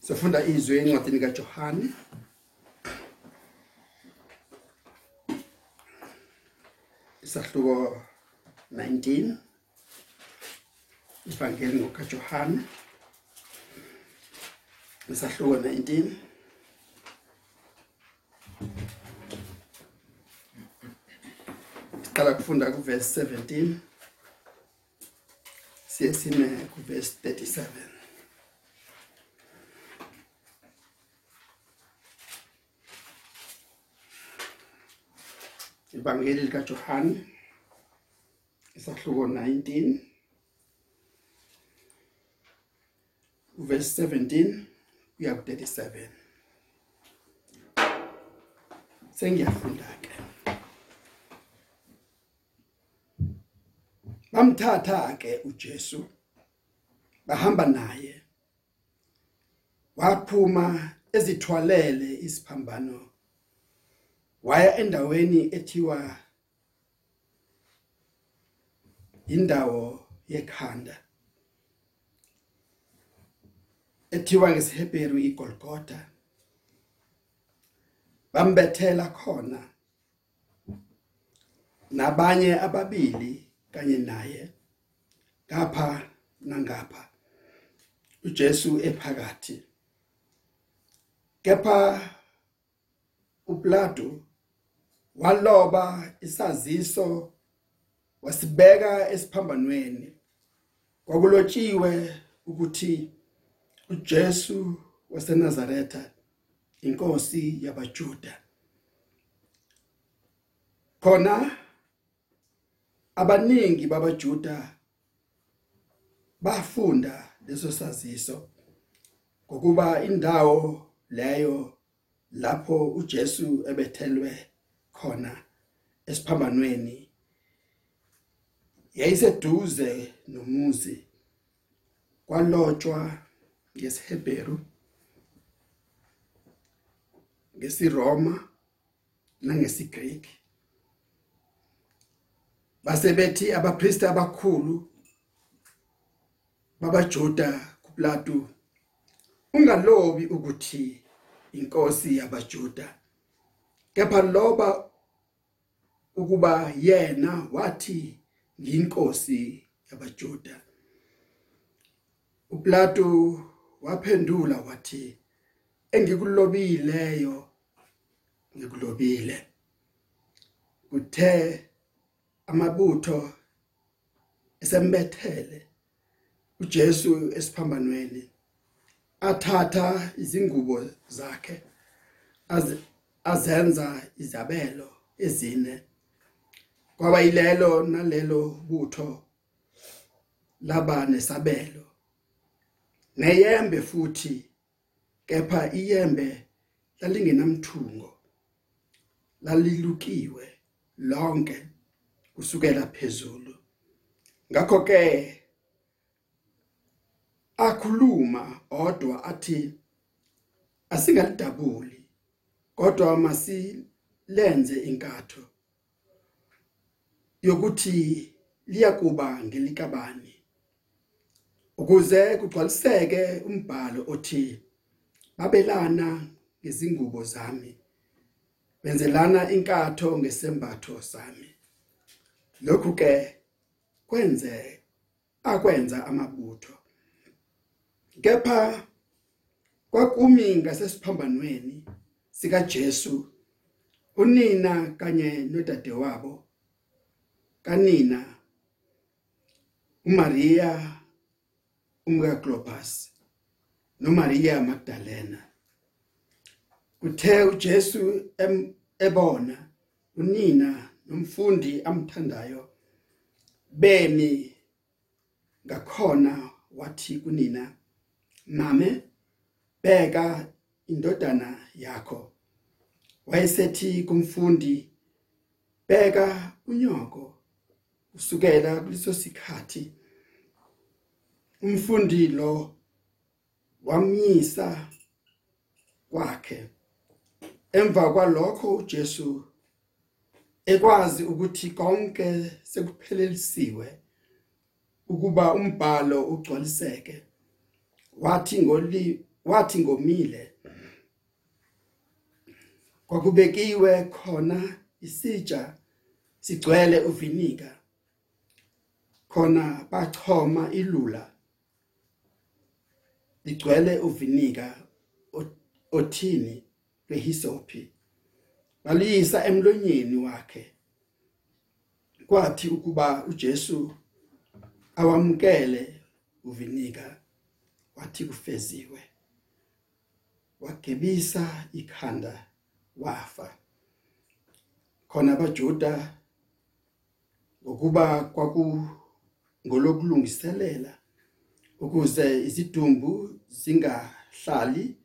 sifunda izwi encwadini kaJohane. Isahluko 19 ivangeli ngokaJohane. Isahluko 19 siqala kufunda kuverse 17 siye sime kuverse 37 Ivangeli likaJohane isahluko 19 verse 17 kuya ku 37 Sengiyafunda ke. Bamthatha ke uJesu bahamba naye. Waphuma ezithwalele isiphambano waya endaweni ethiwa indawo yekhanda ethiwa ngesiHebheru iGolgotha. Bambethela khona nabanye ababili kanye naye ngapha nangapha uJesu ephakathi. Kepha uPlato waloba isaziso wasibeka esiphambanweni. Kwakulotshiwe ukuthi uJesu waseNazaretha inkosi yabaJuda. Khona abaningi babaJuda bafunda leso saziso ngokuba indawo leyo lapho uJesu ebethelwe khona esiphambanweni yayiseduze nomuzi kwalotshwa ngesiHebheru ngesiRoma nangesiGreek basebethi abapriesti abakhulu babaJuda kuPlato ungalobi ukuthi inkosi yabaJuda kepha loba ukuba yena wathi ngiyinkosi yabaJuda uPlato waphendula wathi engikulobileyo ngikulobile. Kuthe amabutho esembethele uJesu esiphambanweni athatha izingubo zakhe azenza izabelo ezine. Kwaba yilelo nalelo butho laba nesabelo. Neyembe futhi kepha iyembe lalingenamthungo lalilukiwe lonke kusukela phezulu. Ngakho ke akhuluma odwa athi asingalidabuli kodwa masilenze inkatho yokuthi liyakuba ngelikabani ukuze kugcwaliseke umbhalo othi babelana ngezingubo zami benzelana inkatho ngesembatho sami. Lokhu ke kwenze akwenza amabutho. Kepha kwakumi ngasesiphambanweni sika Jesu unina kanye nodadewabo kanina uMaria umka Clopas noMaria Magdalena. Kuthe uJesu ebona unina nomfundi amthandayo bemi ngakhona wathi kunina mame beka indodana yakho. Wayesethi kumfundi beka unyoko kusukela kuleso sikhathi. Umfundi lo wamyisa kwakhe. Emva kwalokho uJesu ekwazi ukuthi konke sekuphelelisiwe ukuba umbhalo ugcwaliseke. Wathi ngoli wathi ngomile kwakubekiwe khona isitsha sigcwele uvinika khona bachoma ilula. Ligcwele uvinika othini lehisopi baliyisa emlonyeni wakhe. Kwathi ukuba uJesu awamkele uvinika wathi kufeziwe. Wagebisa ikhanda. Wafa. Khona abajuda ngokuba kwaku ngolokulungiselela ukuze izidumbu zingahlali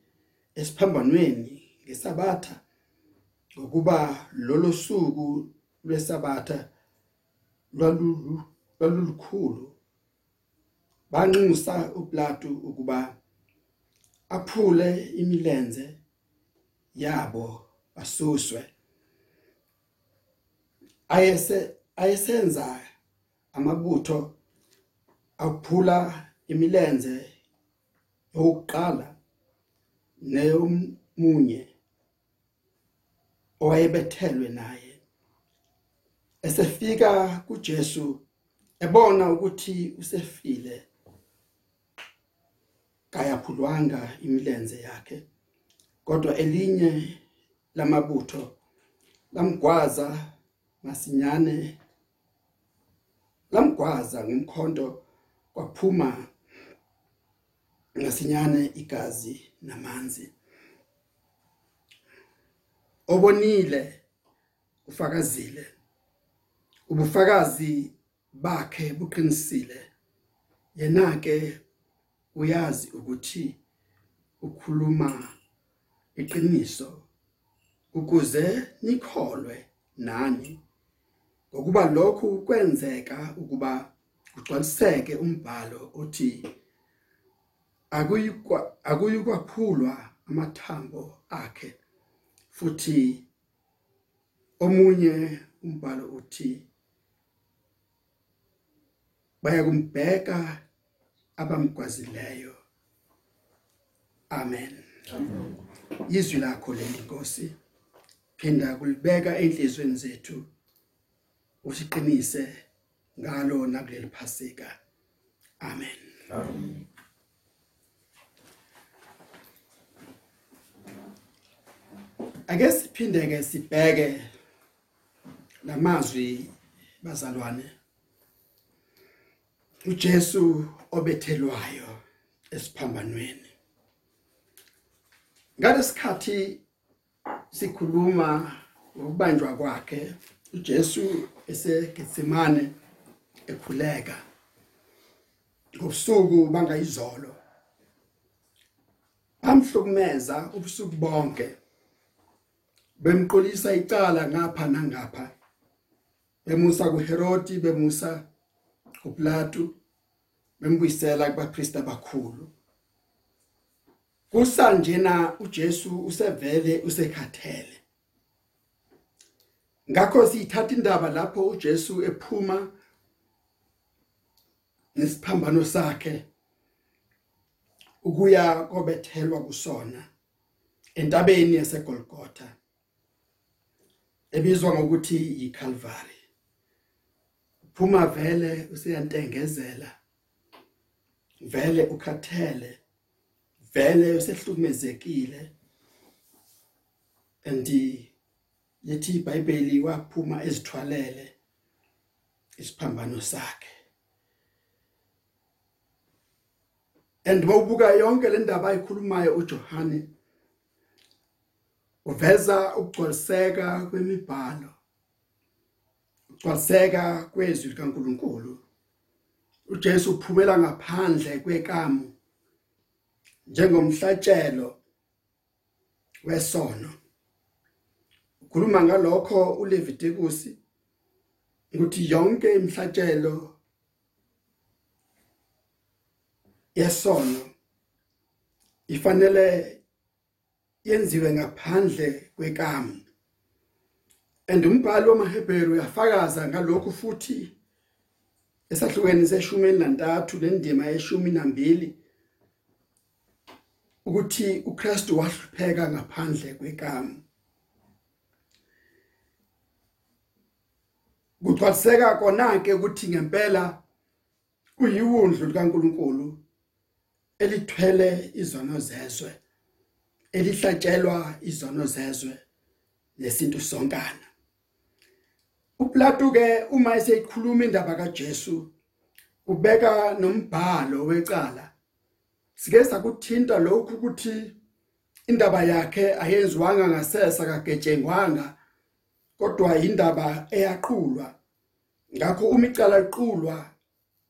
esiphambanweni ngesabatha ngokuba lolo suku lwesabatha lwalulu lwalulukhulu. Banxusa uPlato ukuba aphule imilenze yabo basuswe. Ayese ayesenza amabutho aphula imilenze yokuqala neyomunye owayebethelwe naye. Esefika kuJesu ebona ukuthi usefile kayaphulwanga imilenze yakhe kodwa elinye lamabutho lamgwaza masinyane lamgwaza ngomkhonto kwaphuma ngasinyane igazi namanzi. Obonile ufakazile ubufakazi bakhe buqinisile. Yena ke uyazi ukuthi ukhuluma iqiniso. Ukuze nikholwe nani. Ngokuba lokhu kwenzeka ukuba kugcwaliseke umbhalo othi akuyikwa akuyikwaphulwa amathambo akhe futhi omunye umbhalo uthi bayakumbheka abamgwazileyo. Amen. Izwi lakho leli Nkosi. Phinda kulibeka enhlizweni zethu usiqinise ngalo nakuleli phasika amen. Amen ake siphinde ke sibheke lamazwi bazalwane. uJesu obethelwayo esiphambanweni. Ngalesikhathi sikhuluma ngokubanjwa kwakhe uJesu eseGetsemane ekhuleka. Ngobusuku bangayizolo amhlukumeza ubusuku bonke bemqolisa icala ngapha nangapha bemusa kuHerodi bemusa kuPlato bembuyisela kubapriest abakhulu. Kusanjena uJesu usevele usekhathele. Ngakho sithatha indaba lapho uJesu ephuma nesiphambano sakhe ukuya kobethelwa kusona entabeni yaseGolgotha ebizwa ngokuthi yiCalvary. Phuma vele useyantengezela vele ukhathele. Vele usehlukumezekile andi yethi iBhayibheli waphuma ezithwalele isiphambano sakhe. And bawubuka yonke le ndaba ayikhulumayo uJohane uveza ukugcwaliseka kwemibhalo ukugcwaliseka kwezwi likaNkuluNkulu. uJesu uphumela ngaphandle kwekamu. Njengomhlatshelo wesono. Ukhuluma ngalokho uLevitikus ukuthi yonke imhlatshelo yesono ifanele yenziwe ngaphandle kwekamu. And umbhalo wamaHebheru uyafakaza ngalokho futhi esahlukweni seshumi nantathu lendima yeshumi nambili. Ukuthi uKristu wahlupheka ngaphandle kwekamo kucwaseka kona ke ukuthi ngempela kuyiwundlu likaNkuluNkulu elithwele izono zezwe elihlatshelwa izono zezwe lesintu sonkana. uPlato ke uma eseyikhuluma indaba kaJesu ubeka nombhalo wecala sike sakuthinta lokhu ukuthi indaba yakhe ayenziwanga ngasesa kagetshengwanga kodwa indaba eyaqulwa. Ngakho uma icala liqulwa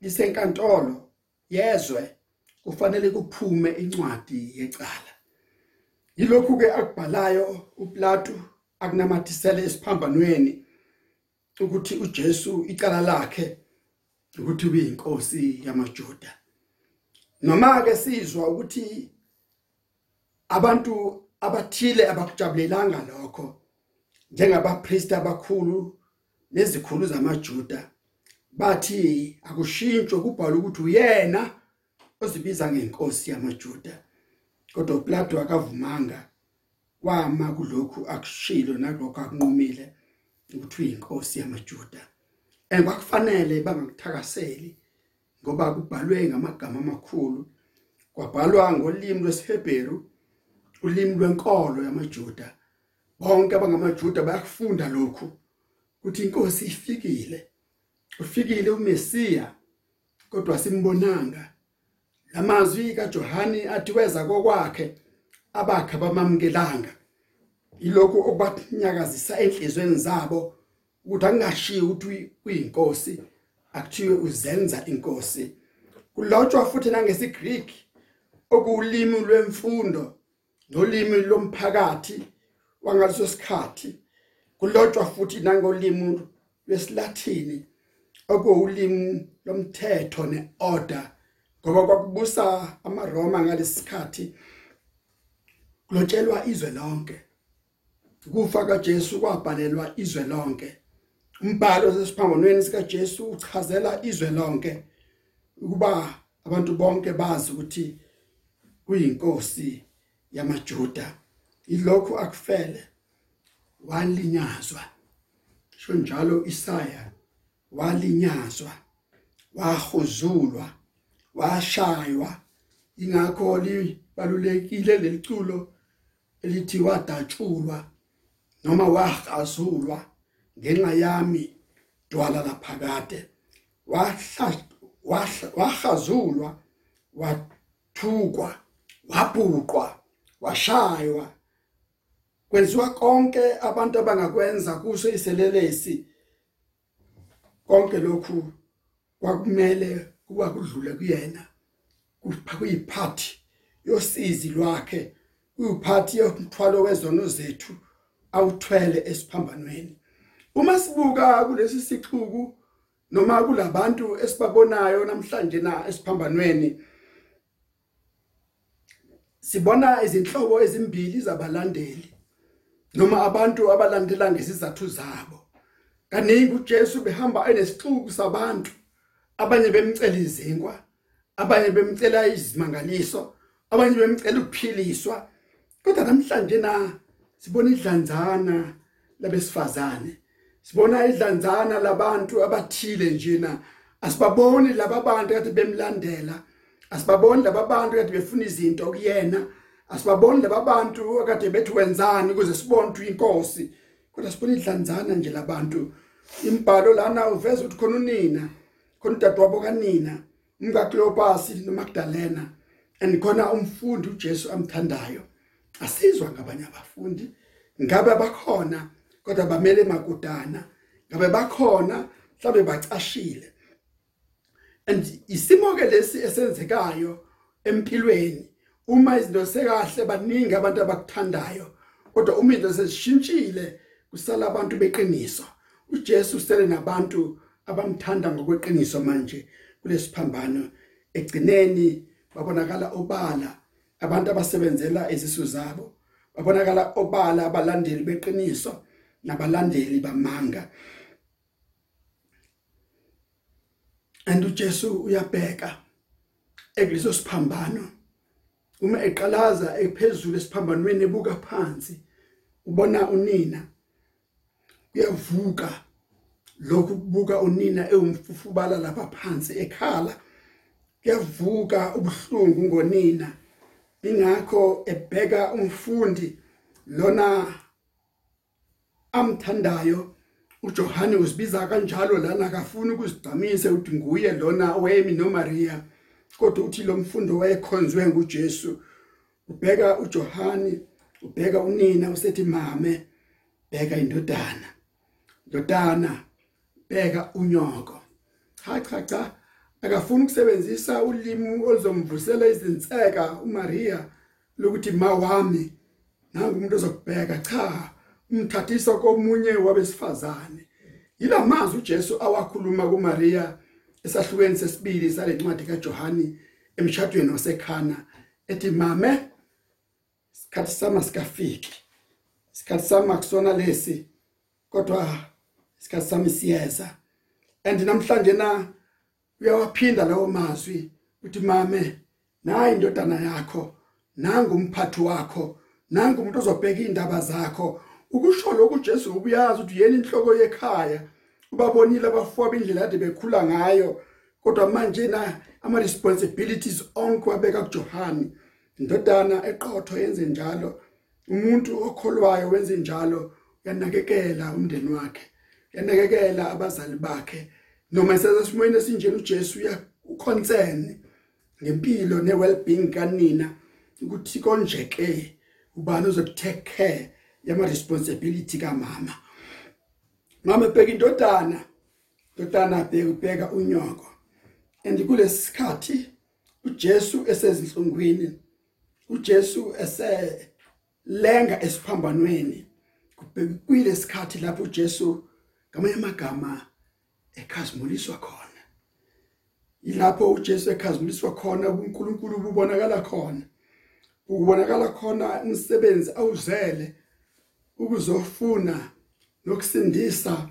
lisenkantolo yezwe kufanele kuphume incwadi yecala. Yilokhu ke akubhalayo uPlato akunamathisele esiphambanweni ukuthi uJesu icala lakhe ukuthi uyinkosi yamaJuda. Noma ke sizwa ukuthi abantu abathile abakujabulelanga lokho njengabapriest abakhulu nezikhulu zamaJuda bathi akushintshwe kubhalwa ukuthi uyena ozibiza ngenkosi yamaJuda. Kodwa uPlato akavumanga wama kulokhu akushilo nalokho akunqumile ukuthi uyinkosi yamaJuda. Engwakufanele bangakuthakaseli ngoba kubhalwe ngamagama amakhulu kwabhalwa ngolimi lwesiHebheru ulimi lwenkolo yamaJuda. Bonke abangamaJuda bayakufunda lokhu ukuthi inkosi ifikile ufikile uMesiya kodwa simbonanga lamazwi kaJohani athi weza kokwakhe abakhe bamamkelanga ilokhu okubathnyakazisa enhlizweni zabo ukuthi angashiyi ukuthi uyinkosi. Akuthiwe uzenza inkosi. Kulotshwa futhi nangesiGreek okuwulimi lwemfundo nolimi lomphakathi wangaleso sikhathi. Kulotshwa futhi nangolimi lwesilathini okuwulimi lomthetho neorder. Ngoba kwakubusa amaRoma ngalesikhathi kulotshelwa izwe lonke. Ukufa kaJesu kwabhalelwa izwe lonke. Umbhalo sesiphambanweni sika Jesu uchazela izwe lonke ukuba abantu bonke bazi ukuthi uyinkosi yamaJuda. Ilokhu akufele walinyazwa. Sho njalo Isaya walinyazwa wahuzulwa washaywa. Ingakho libalulekile leliculo elithi wadatshulwa noma wahazulwa. Ngenxa yami dwala laphakade. Wahazulwa wathukwa wabhuqwa washaywa. Kwenziwa konke abantu abangakwenza kuso iselelesi. Konke lokhu kwakumele kuba kudlule kuyena kuyiphathi yosizi lwakhe kuyiphathi yomthwalo wezono zethu awuthwele esiphambanweni. Uma sibuka kulesi sixuku noma kulabantu esibabonayo namhlanje na esiphambanweni sibona izinhlobo ezimbili zabalandeli noma abantu abalandela ngesizathu zabo. Kaningi uJesu behamba enesixuku sabantu abanye bemcela izinkwa abanye bemcela izimangaliso abanye bemcela ukuphiliswa. Kodwa namhlanje na sibona idlanzana labesifazane. Sibona idlanzana labantu abathile njena. Asibaboni laba bantu kade bemlandela. Asibaboni laba bantu kade befuna izinto kuyena. Asibaboni laba bantu akade bethi wenzani ukuze sibone ukuthi inkosi kodwa sibona idlanzana nje labantu. Imbhalo lana uveza ukuthi khona unina khona udadewabo kanina umkaCleopas noMagdalena andikhona umfundi uJesu amthandayo. Asizwa ngabanye abafundi. Ngabe bakhona? Kodwa bamele makudana. Ngabe bakhona mhlawumbe bacashile. And isimo ke lesi esenzekayo empilweni uma izinto sekahle baningi abantu abakuthandayo kodwa uma izinto sezishintshile kusala abantu beqiniso. uJesu usele nabantu abamthanda ngokweqiniso manje kulesiphambano. Egcineni babonakala obala abantu abasebenzela izisu zabo. Babonakala obala abalandeli beqiniso. Nabalandeli bamanga. And uJesu uyabheka ekuleso siphambano. Uma eqalaza ephezulu esiphambanweni ebuka phansi ubona unina uyavuka. Lokhu kubuka unina ewumfufubala lapha phansi ekhala. Kuyavuka ubuhlungu ngonina. Ingakho ebheka umfundi lona amthandayo uJohane usibiza kanjalo lana akafuni ukuzigcamise uthi nguye lona wemi noMaria kodwa uthi lo mfundo wayekhonzwe nguJesu. Ubheka uJohane ubheka unina usethi mame bheka indodana indodana bheka unyoko. Cha cha cha akafuni ukusebenzisa ulimi oluzomvusela izinseka uMaria lokuthi ma wami nangu umuntu ozokubheka cha. Umthathisa komunye wabesifazane. Yilamazwi uJesu awakhuluma kuMaria esahlukweni sesibili salencwadi kaJohani emshadweni wasekhana ethi mame isikhathi sama sikafiki isikhathi sama kusona lesi kodwa isikhathi sami siyeza. And namhlanje na uyawaphinda lawo mazwi uthi mame nayi indodana yakho nangu umphathi wakho nangu umuntu ozobheka indaba zakho ukusho lokhu Jesu ubuyazi ukuthi yena inhloko yekhaya. Ubabonile abafowabo indlela ade bekhula ngayo kodwa manje na ama responsibilities onke wabeka kuJohani indodana eqotho yenze njalo umuntu okholwayo wenze njalo uyanakekela umndeni wakhe uyanakekela abazali bakhe. Noma esesimweni esinjena uJesu uya concern ngempilo ne well-being kanina ukuthi konjeke ubani ozokutake care yama responsibility kamama. Mama bheka indodana indodana bheka unyoko. And kulesikhathi uJesu esezinhlungwini uJesu ese lenga esiphambanweni kuyilesikhathi lapho uJesu ngamanye amagama ekhazimuliswa khona. Ilapho uJesu ekhazimuliswa khona uNkulunkulu ubonakala khona. Ukubonakala khona umsebenzi awuzele ukuzofuna nokusindisa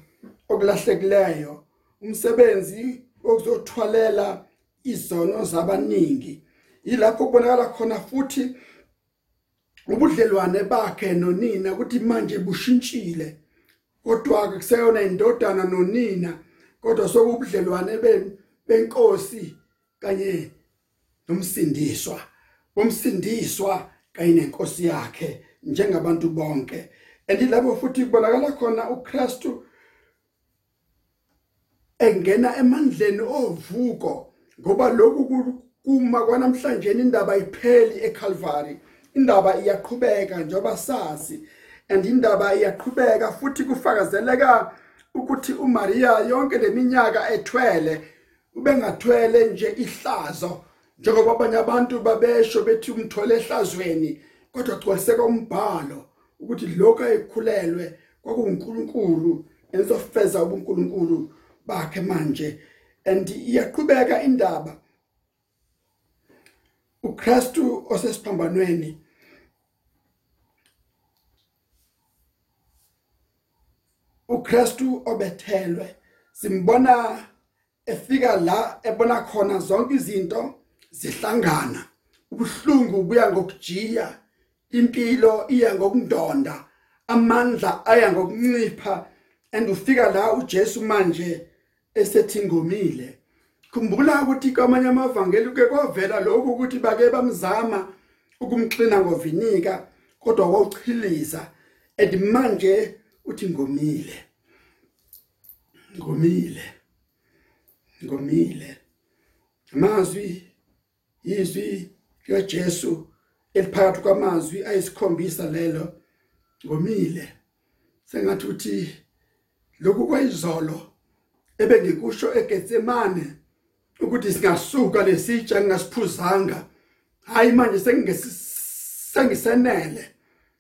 okulahlekileyo umsebenzi okuzothwalela izono zabaningi. Yilapho kubonakala khona futhi ubudlelwane bakhe nonina ukuthi manje bushintshile. Kodwa ke kuseyona indodana nonina kodwa sokubudlelwane benkosi kanye nomsindiswa. Bomsindiswa kanye nenkosi yakhe njengabantu bonke. Andilabo futhi kubonakala khona uKristu engena emandleni ovuko ngoba lokhu kuma kwanamhlanje indaba ipheli eCalvary indaba iyaqhubeka njengoba sazi and indaba iyaqhubeka futhi kufakazeleka ukuthi uMaria yonke leminyaka ethwele ubengathwele nje ihlazo. Njengoba abanye abantu babesho bethi umthole ehlazweni kodwa gcwaliseka umbhalo. Ukuthi lokho ayikhulelwe kwakuuNkulunkulu enzofeza ubuNkulunkulu bakhe manje. And iyaqhubeka indaba. uKristu osesiphambanweni uKristu obethelwe simbona efika la ebona khona zonke izinto zihlangana. Ubuhlungu buya ngokujiya. Impilo iya ngokundonda amandla aya ngokuncipha and ufika la uJesu manje esethi ngomile khumbula ukuthi kwamanye amavangeli ke kwavela lokhu ukuthi bake bamzama ukumxina ngovinika kodwa wawuchiliza and manje uthi ngomile. Ngomile. Ngomile. Amazwi izwi likaJesu eliphakathi kwamazwi ayisikhombisa lelo ngomile. Sengathi uthi lokhu kwayizolo ebengikusho eGetsemane ukuthi singasuka lesitsha ngingasiphuzanga. Hayi manje sengisenele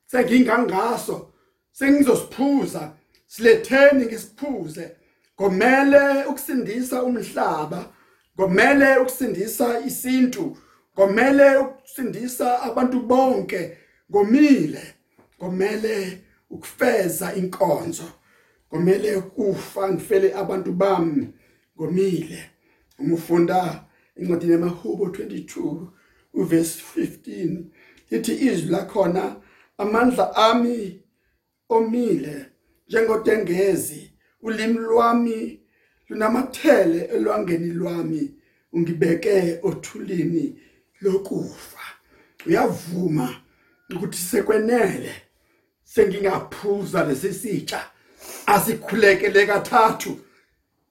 sengingangaso sengizosiphuza siletheni ngisiphuze. Komele ukusindisa umhlaba komele ukusindisa isintu komele ukusindisa abantu bonke ngomile komele ukufeza inkonzo komele kufa ngifele abantu bami ngomile. Uma ufunda incwadi yamahubo 22 uverse 15 lithi izwi lakhona amandla ami omile njengodengezi ulimi lwami lunamathele elwangeni lwami ungibeke othulini lokufa. Uyavuma ukuthi sekwenele sengingaphuza lesisitsha asikhulekele kathathu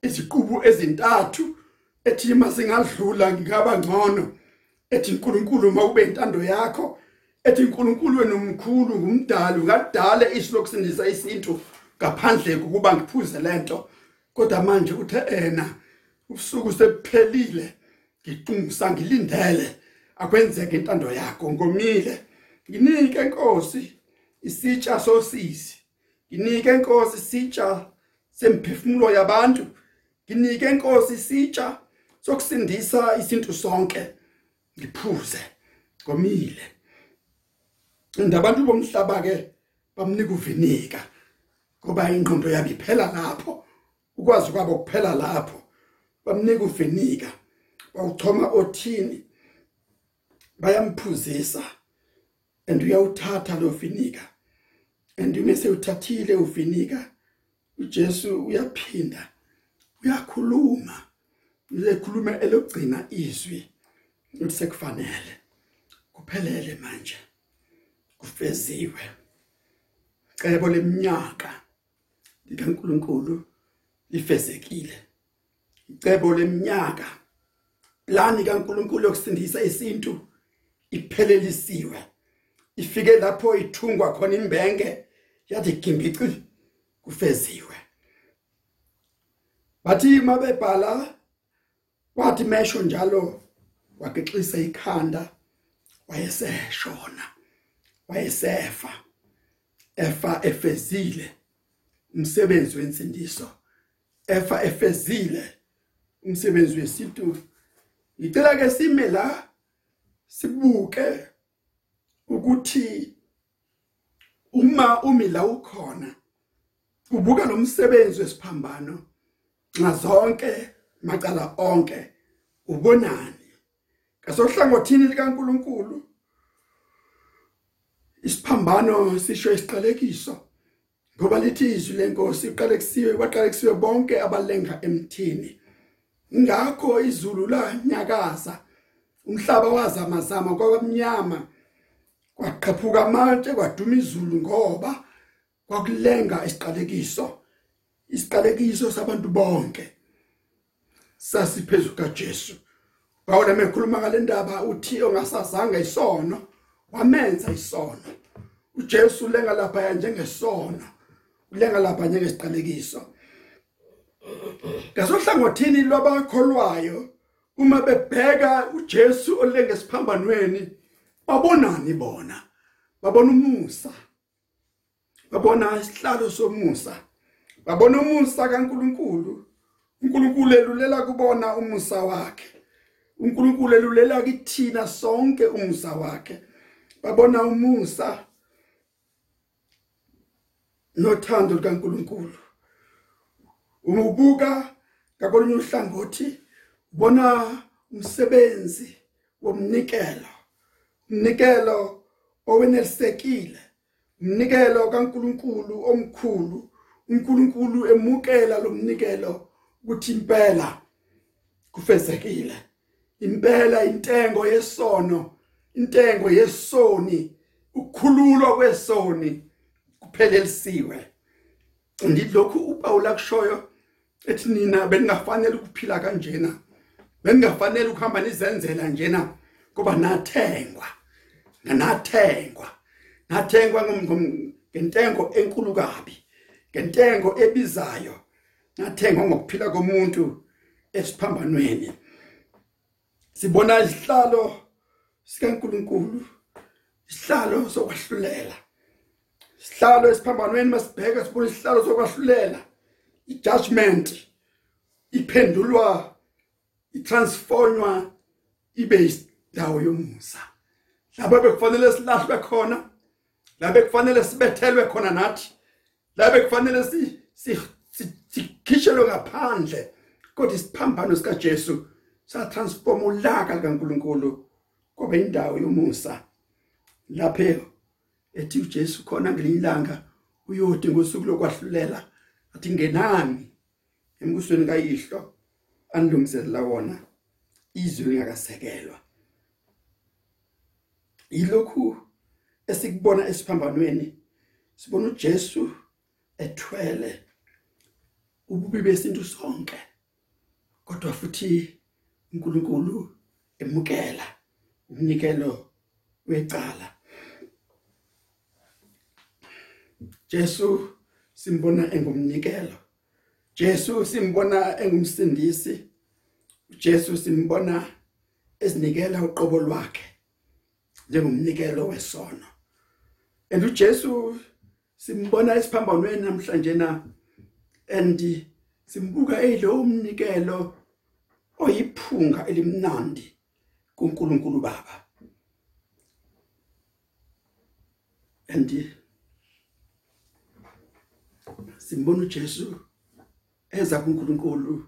iziqubu ezintathu ethi masingadlula ngikaba ngcono ethi uNkulunkulu makube intando yakho ethi uNkulunkulu wena umkhulu ngumdali ngadale isilokusindisa isintu ngaphandle kokuba ngiphuze lento kodwa manje uthe ena ubusuku sephelile ngiqungisa ngilindele. Akwenzeke intando yakho ngomile. Nginike inkosi isitsha sosisi. Nginike inkosi isitsha semphefumulo yabantu. Nginike inkosi isitsha sokusindisa isintu sonke. Ngiphuze ngomile. Ndabantu bomhlaba ke bamnika uvinika ngoba ingqondo yabo iphela lapho ukwazi kwabo kuphela lapho. Bamnika uvinika bawuchoma othini bayamphuzisa and uyawuthatha lo vinika and umese uthathile uvinika uJesu uyaphinda uyakhuluma. Uyekhuluma elogcina izwi ukuthi sekufanele kuphelele manje. Kufeziwe. Cebo leminyaka likaNkuluNkulu lifezekile. Icebo leminyaka plani kaNkuluNkulu yokusindisa isintu iphelelisiwe ifike lapho ithungwa khona imbenge yathi gimbici kufeziwe. Bathi mabebhala wathi mesho njalo wagexisa ikhanda wayeseshona wayesefa. Efa efezile umsebenzi wensindiso. Efa efezile umsebenzi wesintu. Ngicela ke sime la sibuke ukuthi uma umila ukhona ubuka lo msebenzi wesiphambano ngazonke macala onke ubonani ngasohlangothini likaNkuluNkulu? Isiphambano sisho isiqalekiso ngoba lithi izwi lenkosi iqalekisiwe kwaqalekisiwe bonke abalenga emthini. Ngakho izulu lanyakaza umhlaba wazamazama kwabamnyama kwaqhaphuka amatshe kwaduma izulu ngoba kwakulenga isiqalekiso isiqalekiso sabantu bonke. Sasiphezulu kaJesu bawona mekhuluma ngale ndaba uthi ongasazanga isono wamenza isono. uJesu lenga lapha njengesono ulenga lapha njengesiqalekiso. Ngasohlangothini lwabakholwayo uma bebheka uJesu olenge esiphambanweni babonani bona? Babona umusa. Babona isihlalo somusa. Babona umusa kaNkuluNkulu. uNkulunkulu elulela kubona umusa wakhe. uNkulunkulu elulela kithina sonke umusa wakhe. Babona umusa. Nothando likaNkulunkulu umubuka ngakolunye uhlangothi. Bona umsebenzi womnikelo umnikelo owenelisekile umnikelo kaNkulunkulu omkhulu uNkulunkulu emukela lo mnikelo ukuthi impela kufezekile. Impela intengo yesono intengo yesoni ukukhululwa kwesoni kuphelelisiwe. Ndilokhu uPaul akushoyo ethi nina beningafanele ukuphila kanjena. Beningafanele ukuhamba nizenzela njena kuba nathengwa nathengwa nathengwa ngentengo enkulu kabi ngentengo ebizayo nathengwa ngokuphila komuntu esiphambanweni. Sibona isihlalo sikaNkuluNkulu isihlalo sokwahlulela. Isihlalo esiphambanweni masibheka sibona isihlalo sokwahlulela. Ijudgment iphendulwa itransformwa ibe indawo yomusa. Lapha bekufanele silahlwe khona la bekufanele sibethelwe khona nathi la bekufanele si sikhishelwe ngaphandle. Kodwa isiphambano sika Jesu sa transform ulaka likaNkuluNkulu kube indawo yomusa. Lapho ethi uJesu khona ngelilanga uyodi ngosuku lokwahlulela athi ngenani embusweni kayihlo. Anilungiselela wona izwe lingakasekelwa. Ilokhu esikubona esiphambanweni sibona uJesu ethwele ububi besintu sonke kodwa futhi uNkulunkulu emukela umnikelo wecala. Jesu simbona engumnikelo. Jesu simbona engumsindisi. Jesu simbona esinikela uqobo lwakhe njengomnikelo wesono. And uJesu simbona esiphambanweni namhlanje na and simbuka eyilo umnikelo oyiphunga elimnandi kuNkulunkulu Baba. And simbona uJesu eza kuNkulunkulu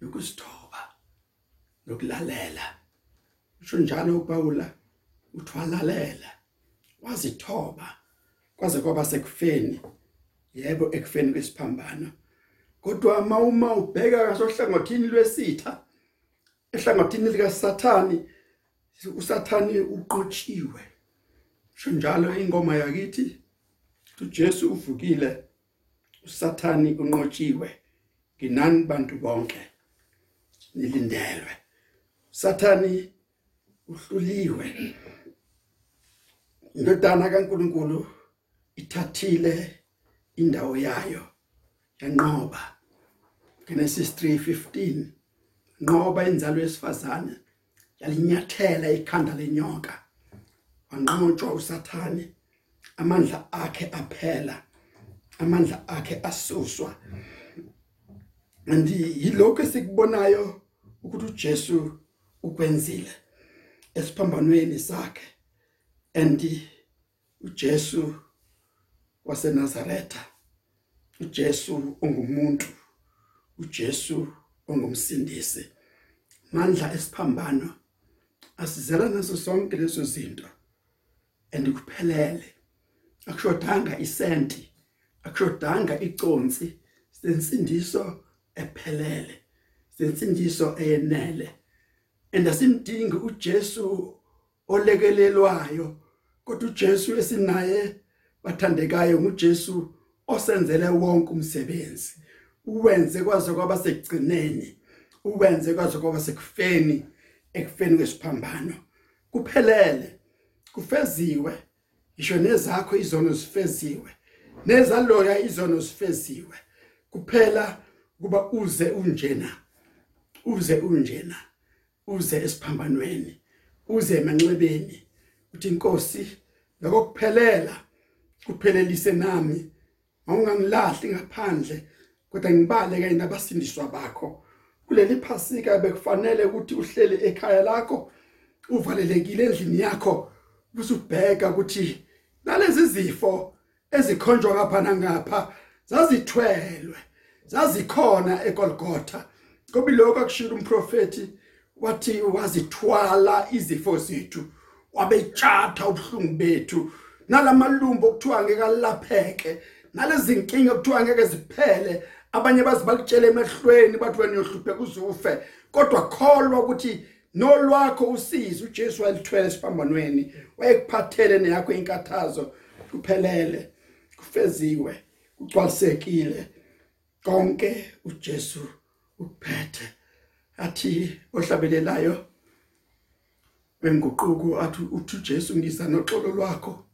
yokusithoba nokulalela. Usho njalo uPaula uthwalalela wazithoba kwaze kwaba sekufeni. Yebo ekufeni kwesiphambano. Kodwa mawuma ubheka ngasohlangothini lwesitha ehlangothini lika Sathani usathani uqotshiwe njalo ingoma yakithi uJesu uvukile usathani unqotshiwe. Nginani bantu bonke? Nilindelwe. Sathani uhluliwe. Indodana kaNkuluNkulu ithathile indawo yayo yanqoba. Genesis 3:15 nqoba inzalo yesifazane yalinyathela ikhanda lenyoka. Wanqotshwa usathane amandla akhe aphela amandla akhe asuswa. Andi yilokho esikubonayo ukuthi uJesu ukwenzile esiphambanweni sakhe. Andi uJesu waseNazaretha uJesu ongumuntu uJesu ongumsindisi. Mandla esiphambano asizela naso sonke lezo zinto andikuphelele akushodanga isenti akushodanga iconsi sensindiso ephelele. Sensindiso eyenele endasimdingi uJesu olekelelwayo kodwa uJesu esinaye bathandekayo nguJesu osenzele wonke umsebenzi. Uwenze kwaze kwaba sekugcineni uwenze kwaze kwaba sekufeni ekufeni kwesiphambano. Kuphelele kufeziwe ngisho nezakho izono zifeziwe nezaloya izono zifeziwe. Kuphela kuba uze unjena uze unjena uze esiphambanweni uze emanxebeni. Uthi inkosi lokuphelela kuphelelise nami awungangilahli ngaphandle kodwa ngibale kanye nabasindiswa bakho. Kuleli phasika bekufanele ukuthi uhlele ekhaya lakho uvalelekile endlini yakho busubheka ukuthi nalezi zifo ezikhonjwa ngapha nangapha zazithwelwe. Zazikhona eGolgotha. Ngoba lokho akushilo umprofeti wathi wazithwala izifo zethu wabetshatha ubuhlungu bethu. Nalamalumbo okuthiwa ngeke alapheke nalezi inkinga okuthiwa ngeke ziphele abanye bazibakutshela emehlweni bathi wena uyohluphe kuzufe kodwa kholwa ukuthi nolwakho usizo uJesu walithwele esiphambanweni wayekuphathele neyakho inkathazo kuphelele kufeziwe kucwalisekile konke uJesu ukuphethe athi ohlabelelayo wenguquko athi uthi uJesu ngiza noxolo lwakho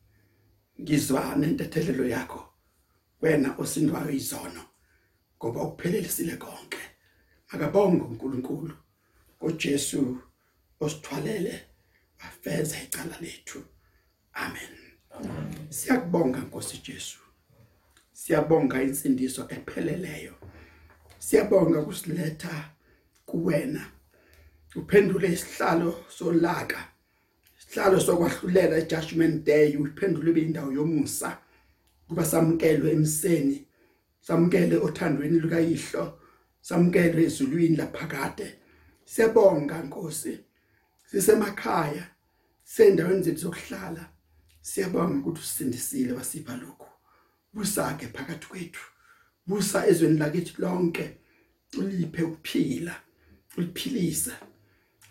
ngizwa nentethelelo yakho. Wena osindwayo izono ngoba ukuphelelisile konke. Akabonge uNkulunkulu ngoJesu osithwalele wafeza icala lethu. Amen. Siyakubonga Nkosi Jesu. Siyabonga insindiso epheleleyo. Siyabonga kusiletha kuwena. Uphendule isihlalo solaka isihlalo sokwahlulela ejudgment day uphendule beyindawo yomusa kuba samkelwe emseni samkele othandweni lukayihlo samkelwe ezulwini laphakade. Siyabonga Nkosi. Sisemakhaya sendaweni zethu zokuhlala. Siyabonga ukuthi usindisile wasipha lokho busake phakathi kwethu. Busa ezweni lakithi lonke. Uliphe ukuphila uliphilisa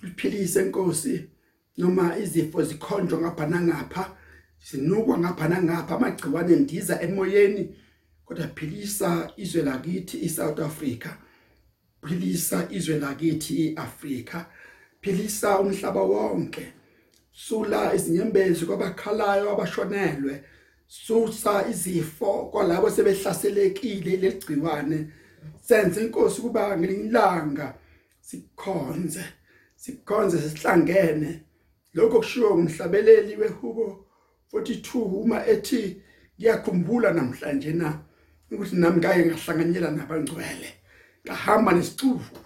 uliphilise inkosi noma izifo zikhonjwa ngapha nangapha sinukwa ngapha nangapha amagciwane ndiza emoyeni. Kodwa philisa izwe lakithi iSouth Africa. Philisa izwe lakithi iAfrika philisa umhlaba wonke. Sula izinyembezi kwabakhalayo abashonelwe. Susa izifo kwalabo sebehlaselekile leligciwane senze inkosi kuba ngelilanga sikhonze sikhonze sihlangene. Lokho kushiwo umhlabeleli wehubo 42 uma ethi ngiyakhumbula namhlanje na ukuthi nami ngake ngahlanganyela nabangcwele. Ngahamba nesixuku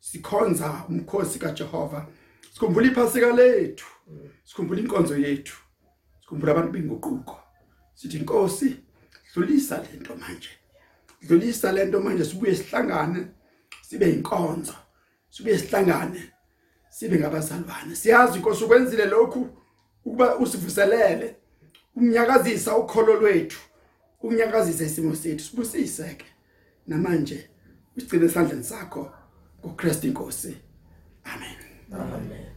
sikhonza umkhosi kaJehova. Sikhumbula iphasika lethu sikhumbula inkonzo yethu sikhumbula abantu benguquko. Sithi inkosi dlulisa lento manje. Dlulisa lento manje sibuye sihlangane sibe inkonzo sibuye sihlangane sibe ngabazalwane. Siyazi inkosi ukwenzile lokhu? Ukuba usivuselele umnyakazisa ukholo lwethu ukunyakazisa isimo sethu. Sibusiseke namanje usigcine esandleni sakho kuKristu inkosi amen. Amen.